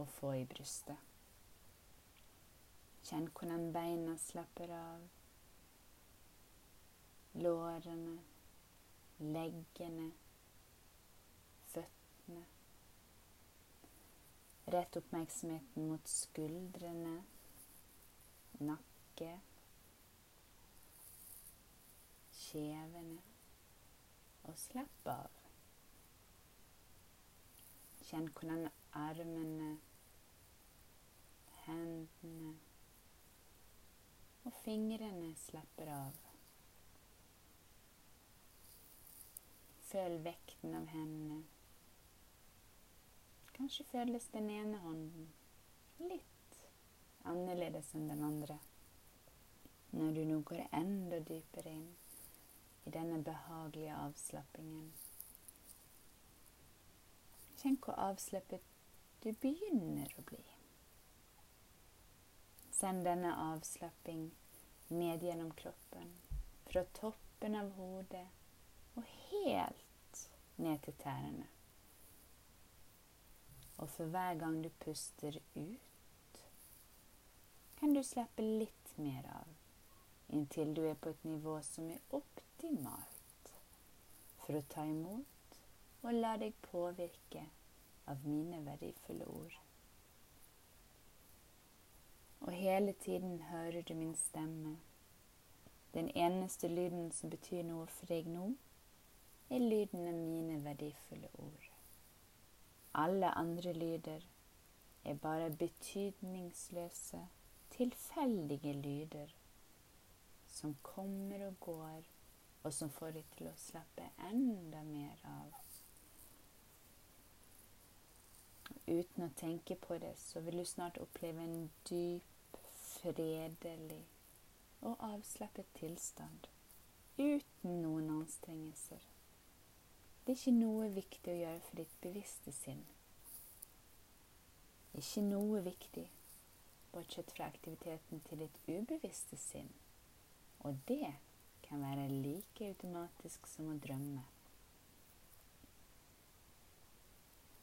å få i brystet. Kjenn hvordan beina slapper av. Lårene, leggene, føttene. Rett oppmerksomheten mot skuldrene, nakke, kjevene, og slapp av. Kjenn hvordan armene, hendene og fingrene slapper av. Føl vekten av hendene Kanskje føles den ene hånden litt annerledes enn den andre. Når du nå går enda dypere inn i denne behagelige avslappingen. Kjenn hvor avslappet du begynner å bli. Send denne avslapping ned gjennom kroppen, fra toppen av hodet og helt ned til tærne. Og for hver gang du puster ut, kan du slappe litt mer av, inntil du er på et nivå som er optimalt for å ta imot og la deg påvirke av mine verdifulle ord. Og hele tiden hører du min stemme. Den eneste lyden som betyr noe for deg nå, er lyden av mine verdifulle ord. Alle andre lyder er bare betydningsløse, tilfeldige lyder som kommer og går, og som får deg til å slappe enda mer av. Uten å tenke på det, så vil du snart oppleve en dyp, fredelig og avslappet tilstand uten noen anstrengelser. Det er ikke noe viktig å gjøre for ditt bevisste sinn. Ikke noe viktig, bortsett fra aktiviteten til ditt ubevisste sinn. Og det kan være like automatisk som å drømme.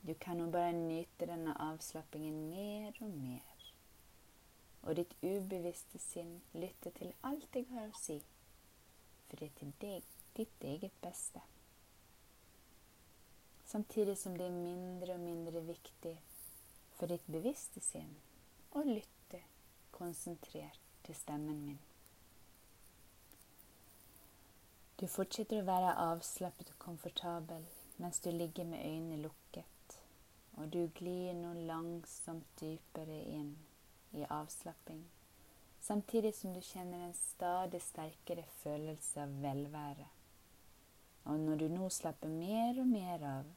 Du kan nå bare nyte denne avslappingen mer og mer. Og ditt ubevisste sinn lytter til alt jeg har å si, for det er til deg, ditt eget beste samtidig som det er mindre og mindre viktig for ditt bevisste sinn å lytte konsentrert til stemmen min. Du fortsetter å være avslappet og komfortabel mens du ligger med øynene lukket, og du glir nå langsomt dypere inn i avslapping, samtidig som du kjenner en stadig sterkere følelse av velvære. Og når du nå slapper mer og mer av,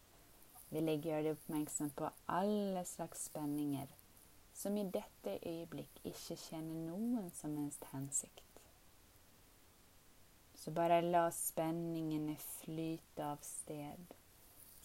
vil jeg gjøre deg oppmerksom på alle slags spenninger som i dette øyeblikk ikke kjenner noen som helst hensikt. Så bare la spenningene flyte av sted,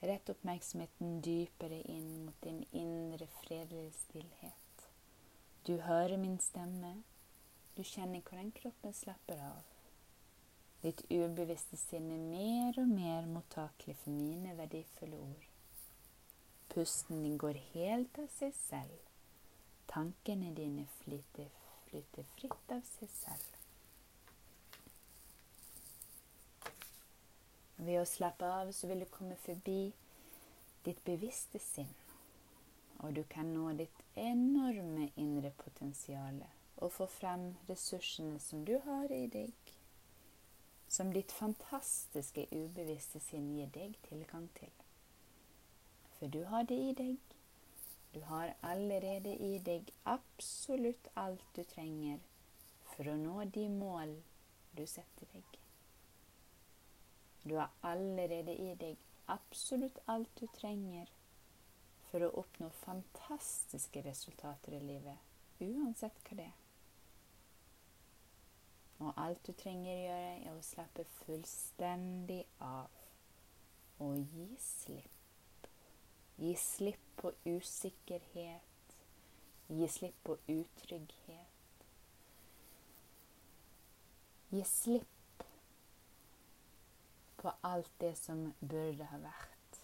Rett oppmerksomheten dypere inn mot din indre fredelige stillhet. Du hører min stemme. Du kjenner hvordan kroppen slapper av. Ditt ubevisste sinn er mer og mer mottakelig for mine verdifulle ord. Pusten din går helt av seg selv. Tankene dine flyter, flyter fritt av seg selv. Ved å slappe av så vil du komme forbi ditt bevisste sinn, og du kan nå ditt enorme indre potensial og få frem ressursene som du har i deg, som ditt fantastiske ubevisste sinn gir deg tilgang til. For du har det i deg. Du har allerede i deg absolutt alt du trenger for å nå de mål du setter deg. Du har allerede i deg absolutt alt du trenger for å oppnå fantastiske resultater i livet, uansett hva det er. Og alt du trenger å gjøre, er å slappe fullstendig av og gi slipp. Gi slipp på usikkerhet. Gi slipp på utrygghet. Gi slipp på alt det som burde ha vært.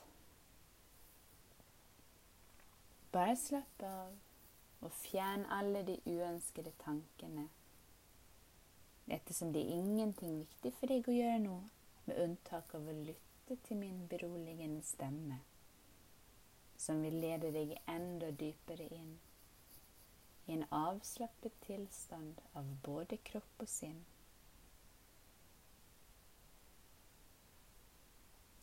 Bare slapp av og fjern alle de uønskede tankene. Ettersom det er ingenting viktig for deg å gjøre nå, med unntak av å lytte til min beroligende stemme, som vil lede deg enda dypere inn i en avslappet tilstand av både kropp og sinn.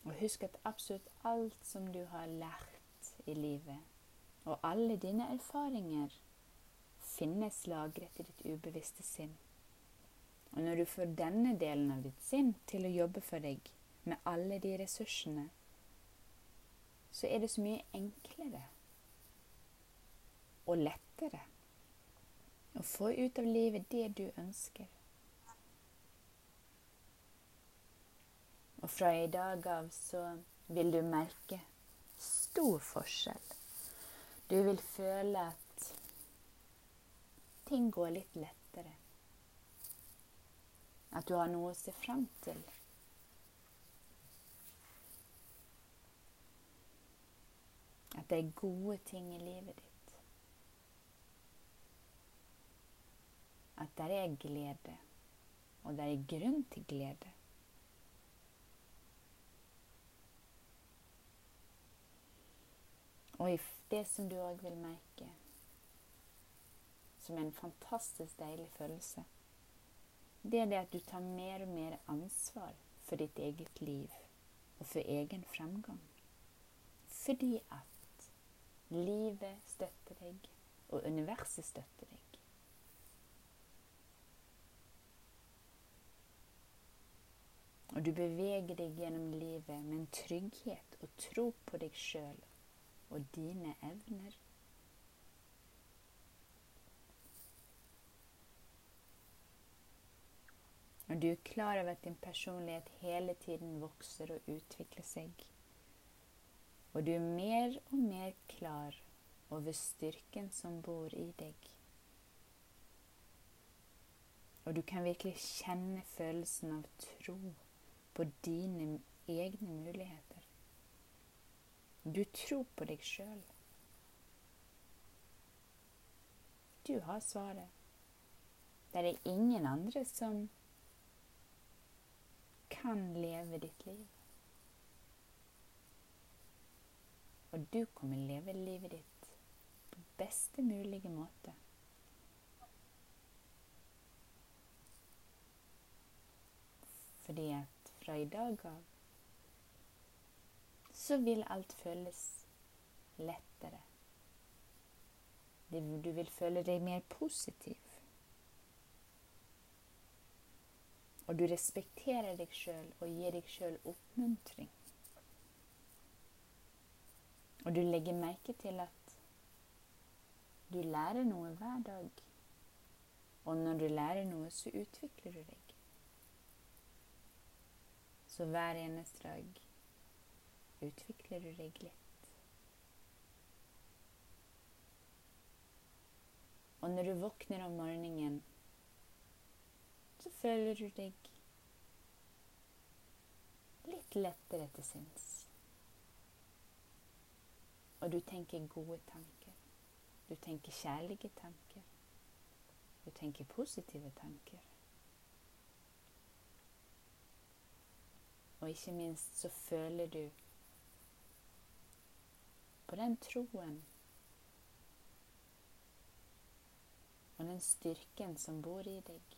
Og husk at absolutt alt som du har lært i livet, og alle dine erfaringer, finnes lagret i ditt ubevisste sinn. Og når du får denne delen av ditt sinn til å jobbe for deg med alle de ressursene, så er det så mye enklere og lettere å få ut av livet det du ønsker. Og fra i dag av så vil du merke stor forskjell. Du vil føle at ting går litt lettere. At du har noe å se fram til. At det er gode ting i livet ditt. At det er glede, og det er grunn til glede. Og det som du òg vil merke, som er en fantastisk deilig følelse, det er det at du tar mer og mer ansvar for ditt eget liv og for egen fremgang. Fordi at livet støtter deg, og universet støtter deg. Og du beveger deg gjennom livet med en trygghet og tro på deg sjøl og dine evner. Og du er klar over at din personlighet hele tiden vokser og utvikler seg. Og du er mer og mer klar over styrken som bor i deg. Og du kan virkelig kjenne følelsen av tro på dine egne muligheter. Du tror på deg sjøl. Du har svaret. Det er ingen andre som kan leve ditt liv. Og du kommer leve livet ditt på beste mulige måte. Fordi at fra i dag av så vil alt føles lettere. Du vil føle deg mer positiv. Og du respekterer deg sjøl og gir deg sjøl oppmuntring. Og du legger merke til at du lærer noe hver dag. Og når du lærer noe, så utvikler du deg. Så hver eneste dag utvikler du deg litt. Og når du våkner om morgenen, så føler du deg litt lettere til sinns. Og du tenker gode tanker. Du tenker kjærlige tanker. Du tenker positive tanker. Og ikke minst så føler du på den troen og den styrken som bor i deg.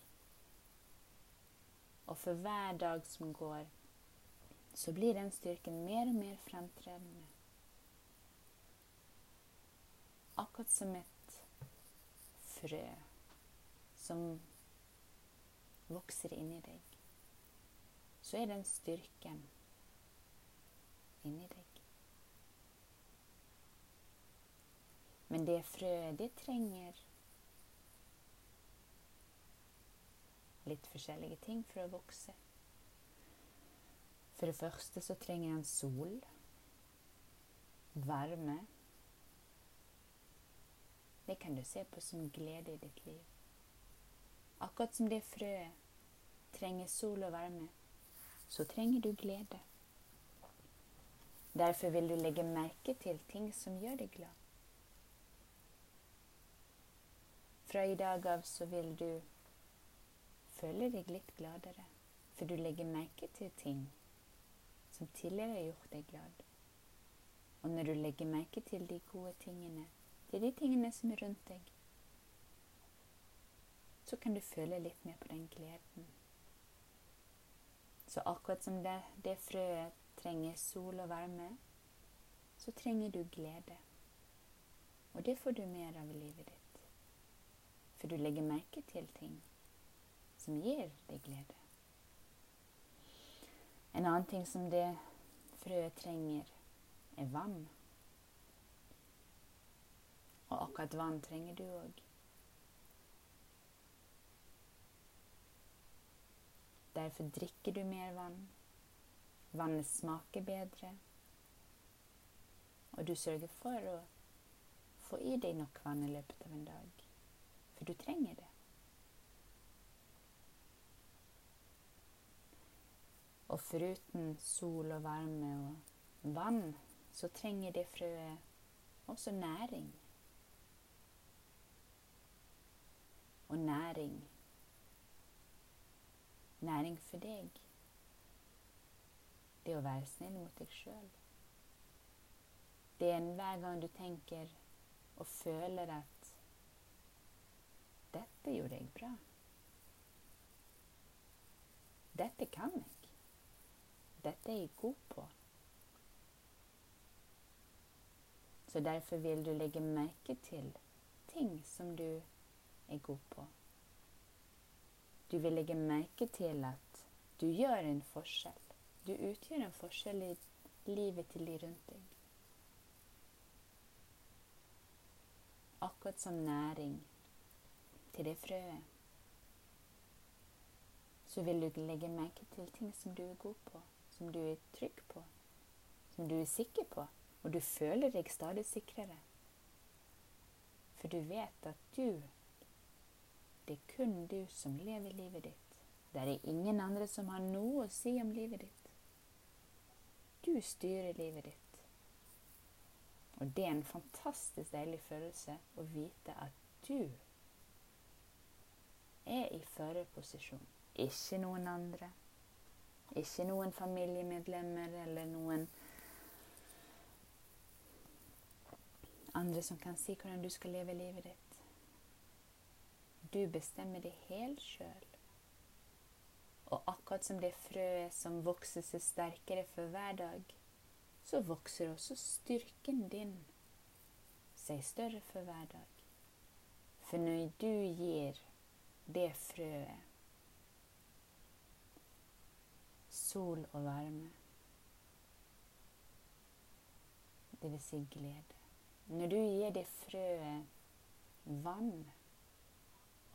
Og for hver dag som går, så blir den styrken mer og mer fremtredende. Akkurat som et frø som vokser inni deg så er den styrken inni deg. Men det frøet, det trenger litt forskjellige ting for å vokse. For det første så trenger den sol, varme. Det kan du se på som glede i ditt liv. Akkurat som det frøet trenger sol og varme, så trenger du glede. Derfor vil du legge merke til ting som gjør deg glad. Fra i dag av så vil du føle deg litt gladere, for du legger merke til ting som tidligere har gjort deg glad. Og når du legger merke til de gode tingene, til de tingene som er rundt deg, så kan du føle litt mer på den gleden. Så akkurat som det, det frøet trenger sol og varme, så trenger du glede. Og det får du mer av i livet ditt. For du legger merke til ting som gir deg glede. En annen ting som det frøet trenger, er vann. Og akkurat vann trenger du òg. Derfor drikker du mer vann. Vannet smaker bedre. Og du sørger for å få i deg nok vann i løpet av en dag. For du trenger det. Og foruten sol og varme og vann, så trenger det frøet også næring. Og næring næring for deg. Det å være snill mot deg sjøl. Det er hver gang du tenker og føler at 'Dette gjorde jeg bra'. Dette kan jeg. Dette er jeg god på. Så derfor vil du legge merke til ting som du er god på. Du vil legge merke til at du gjør en forskjell. Du utgjør en forskjell i livet til de rundt deg. Akkurat som næring til det frøet. Så vil du legge merke til ting som du er god på, som du er trygg på, som du er sikker på, og du føler deg stadig sikrere. For du vet at du det er kun du som lever livet ditt. Det er ingen andre som har noe å si om livet ditt. Du styrer livet ditt. Og det er en fantastisk deilig følelse å vite at du er i førerposisjon. Ikke noen andre. Ikke noen familiemedlemmer eller noen andre som kan si hvordan du skal leve livet ditt. Du bestemmer det helt sjøl. Og akkurat som det frøet som vokser seg sterkere for hver dag, så vokser også styrken din seg større for hver dag. For når du gir det frøet sol og varme, det vil si glede. Når du gir det frøet vann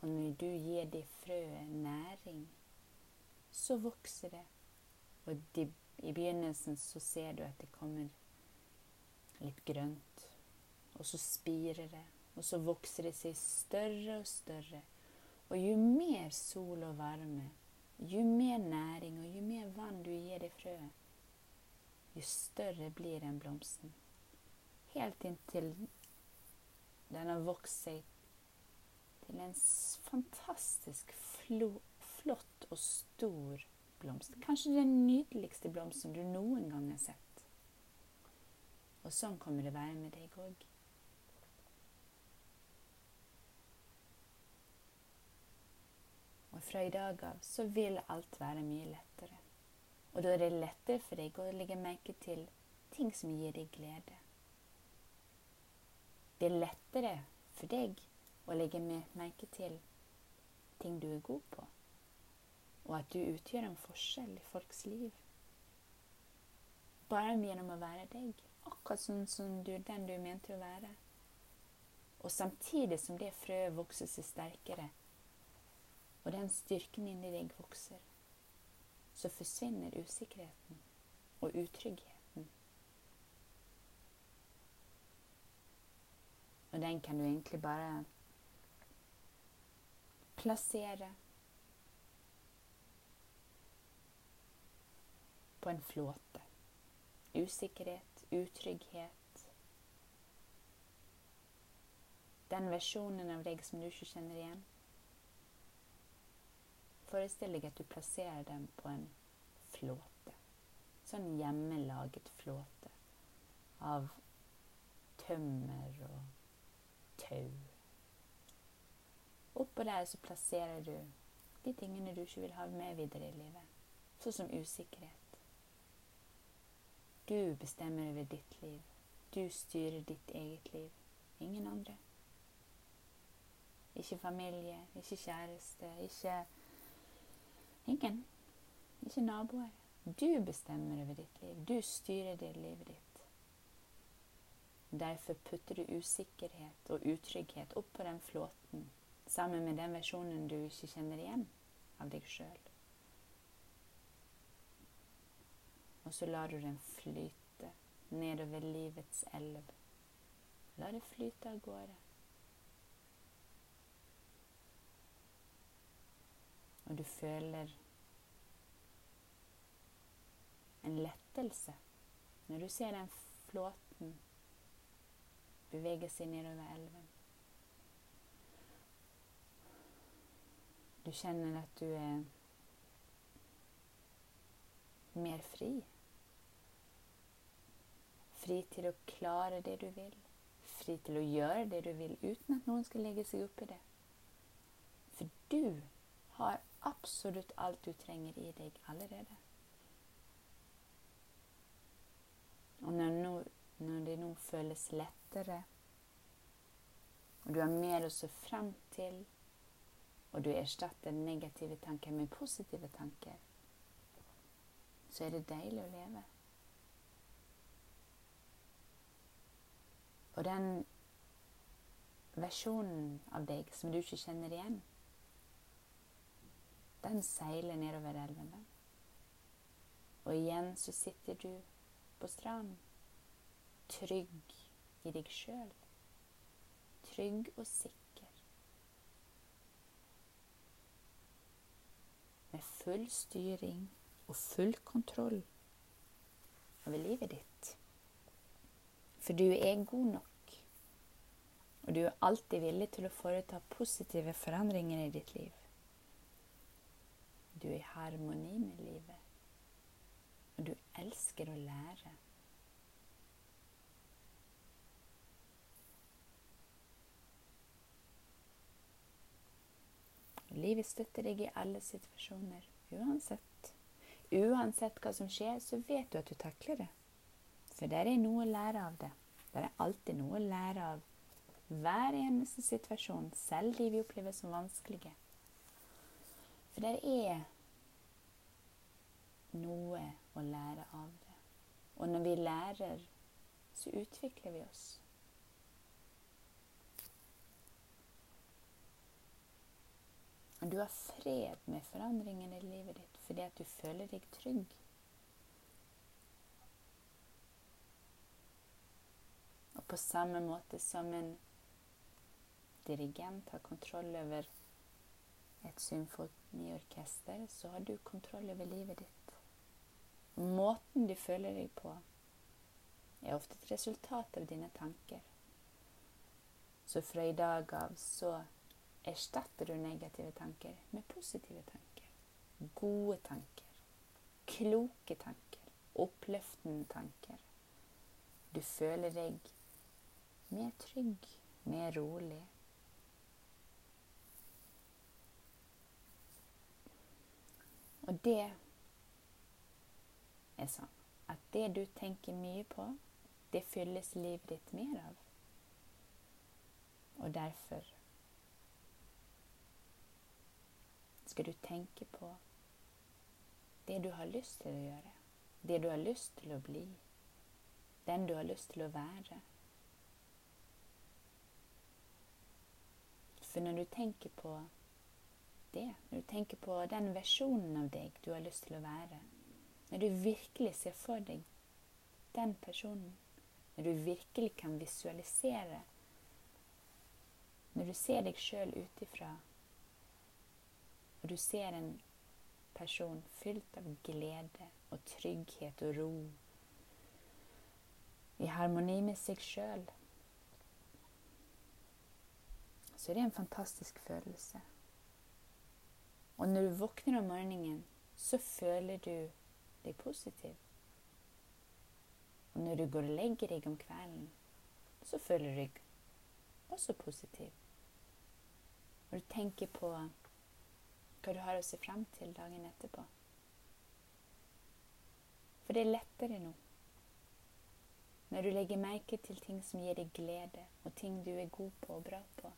og når du gir det frøet næring, så vokser det, og de, I begynnelsen så ser du at det kommer litt grønt, og så spirer det, og så vokser det seg større og større. Og jo mer sol og varme, jo mer næring og jo mer vann du gir det frøet, jo større blir den blomsten. Helt inntil den har vokst seg til en fantastisk flott og stor blomst. Kanskje den nydeligste blomsten du noen gang har sett. Og sånn kommer det være med deg òg. Og fra i dag av så vil alt være mye lettere. Og da er det lettere for deg å legge merke til ting som gir deg glede. Det er lettere for deg å legge merke til ting du er god på, og at du utgjør en forskjell i folks liv. Bare gjennom å være deg, akkurat sånn som du, den du mente å være. Og samtidig som det frøet vokser seg sterkere, og den styrken inni deg vokser, så forsvinner usikkerheten og utryggheten. Og den kan du egentlig bare plassere på en flåte. Usikkerhet, utrygghet. Den versjonen av deg som du ikke kjenner igjen. Forestill deg at du plasserer den på en flåte. Sånn hjemmelaget flåte av tømmer og tau. Oppå der så plasserer du de tingene du ikke vil ha med videre i livet. Sånn som usikkerhet. Du bestemmer over ditt liv. Du styrer ditt eget liv. Ingen andre. Ikke familie, ikke kjæreste, ikke Ingen. Ikke naboer. Du bestemmer over ditt liv. Du styrer det livet ditt. Derfor putter du usikkerhet og utrygghet opp på den flåten sammen med den versjonen du ikke kjenner igjen av deg sjøl. Og så lar du den flyte nedover livets elv. La det flyte av gårde. Og du føler en lettelse når du ser den flåten bevege seg nedover elven. Du kjenner at du er mer fri. Fri til å klare det du vil. Fri til å gjøre det du vil uten at noen skal legge seg opp i det. For du har absolutt alt du trenger i deg allerede. Og når, no, når det nå føles lettere, og du har mer å se frem til og du erstatter negative tanker med positive tanker, så er det deilig å leve. Og den versjonen av deg som du ikke kjenner igjen, den seiler nedover elven. Den. Og igjen så sitter du på stranden, trygg i deg sjøl. Trygg og sikker. med full styring og full kontroll over livet ditt. For du er god nok, og du er alltid villig til å foreta positive forandringer i ditt liv. Du er i harmoni med livet, og du elsker å lære. Livet støtter deg i alle situasjoner, uansett. Uansett hva som skjer, så vet du at du takler det. For der er noe å lære av det. Der er alltid noe å lære av hver eneste situasjon, selv de vi opplever som vanskelige. For det er noe å lære av det. Og når vi lærer, så utvikler vi oss. Og du har fred med forandringen i livet ditt fordi at du føler deg trygg. Og på samme måte som en dirigent har kontroll over et symfoni symfoniorkester, så har du kontroll over livet ditt. Måten du føler deg på, er ofte et resultat av dine tanker. Så fra i dag av så erstatter du negative tanker med positive tanker. Gode tanker. Kloke tanker. Oppløftende tanker. Du føler deg mer trygg, mer rolig. Og det er sånn at det du tenker mye på, det fylles livet ditt mer av. Og derfor skal du tenke på det du har lyst til å gjøre, det du har lyst til å bli, den du har lyst til å være. For når du tenker på det, når du tenker på den versjonen av deg du har lyst til å være, når du virkelig ser for deg den personen, når du virkelig kan visualisere. Når du ser deg sjøl ut ifra, og du ser en person fylt av glede og trygghet og ro, i harmoni med seg sjøl, så er det en fantastisk følelse. Og når du våkner om morgenen, så føler du deg positiv. Og når du går og legger deg om kvelden, så føler du deg også positiv. Og du tenker på hva du har å se frem til dagen etterpå. For det er lettere nå. Når du legger merke til ting som gir deg glede, og ting du er god på og bra på,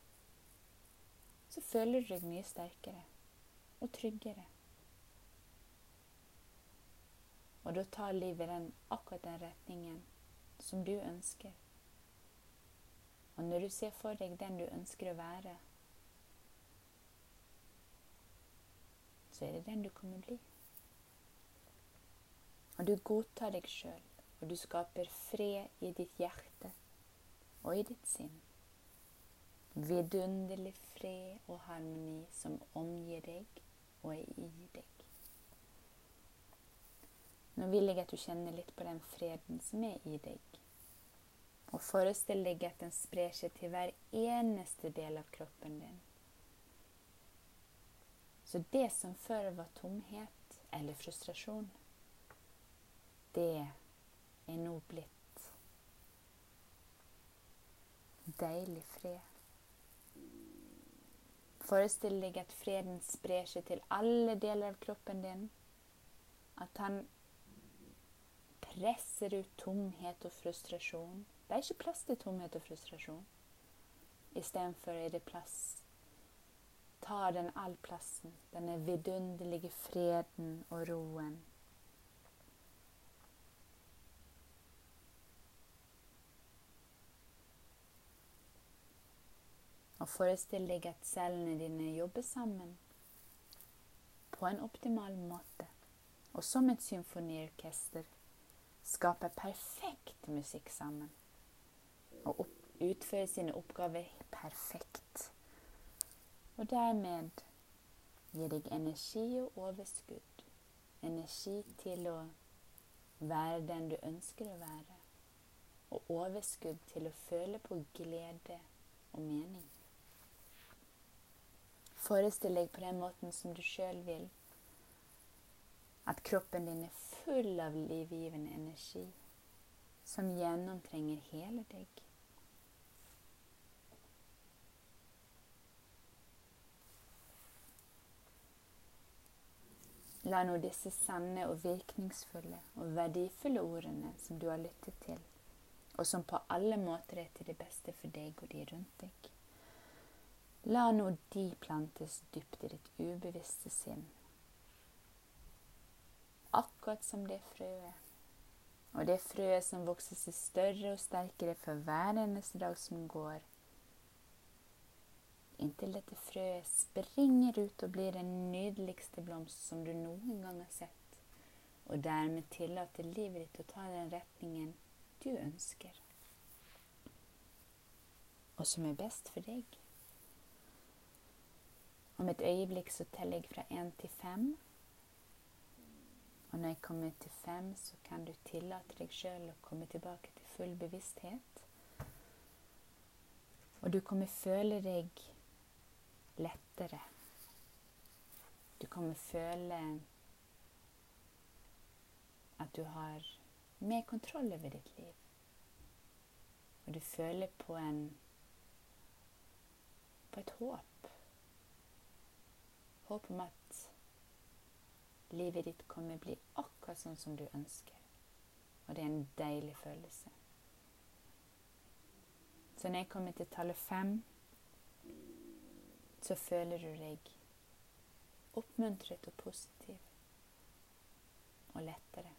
så føler du deg mye sterkere og tryggere. Og da tar livet den akkurat den retningen som du ønsker. Og når du ser for deg den du ønsker å være, så er det den du kommer bli. Og du godtar deg sjøl, og du skaper fred i ditt hjerte og i ditt sinn. Vidunderlig fred og harmoni som omgir deg og er i deg. Nå vil jeg at du kjenner litt på den freden som er i deg. Og forestill deg at den sprer seg til hver eneste del av kroppen din. Så det som før var tomhet eller frustrasjon, det er nå blitt deilig fred. Forestill deg at freden sprer seg til alle deler av kroppen din. At han presser ut tomhet og frustrasjon. Det er ikke plass til tomhet og frustrasjon. Istedenfor er det plass. Ta den all plassen. Denne vidunderlige freden og roen. Og forestill deg at cellene dine jobber sammen på en optimal måte. Og som et symfoniorkester skaper perfekt musikk sammen. Og opp, utfører sine oppgaver perfekt. Og dermed gir deg energi og overskudd. Energi til å være den du ønsker å være. Og overskudd til å føle på glede og mening. Forestill deg på den måten som du sjøl vil. At kroppen din er full av livgivende energi som gjennomtrenger hele deg. La nå disse sanne og virkningsfulle og verdifulle ordene som du har lyttet til, og som på alle måter er til det beste for deg og de rundt deg, la nå de plantes dypt i ditt ubevisste sinn akkurat som det frøet. Og det frøet som vokser seg større og sterkere for hver eneste dag som går. Inntil dette frøet springer ut og blir den nydeligste blomst som du noen gang har sett. Og dermed tillater livet ditt å ta den retningen du ønsker. og som er best for deg. Om et øyeblikk så teller jeg fra én til fem. Og når jeg kommer til fem, så kan du tillate deg sjøl å komme tilbake til full bevissthet. Og du kommer føle deg lettere. Du kommer føle at du har mer kontroll over ditt liv. Og du føler på en på et håp. Håp om at livet ditt kommer bli akkurat sånn som du ønsker. Og det er en deilig følelse. Så når jeg kommer til tallet fem, så føler du deg oppmuntret og positiv og lettere.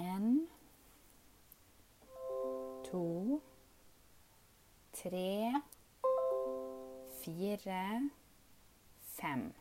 En, to, tre, fire, fem.